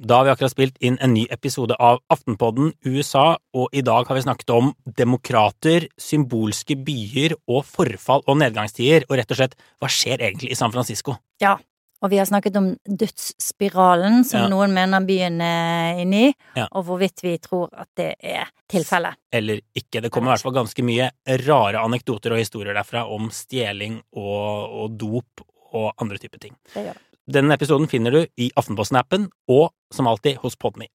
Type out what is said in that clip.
Da har vi akkurat spilt inn en ny episode av Aftenpodden USA, og i dag har vi snakket om demokrater, symbolske byer og forfall og nedgangstider, og rett og slett hva skjer egentlig i San Francisco? Ja, og vi har snakket om dødsspiralen som Ja. noen mener byen er inne i, Ja. og hvorvidt vi tror at det er tilfellet. Eller ikke. Det kommer i hvert fall ganske mye rare anekdoter og historier derfra om stjeling og, og dop og andre typer ting. Det gjør det. Denne episoden finner du i Aftenposten-appen og som alltid hos Podme.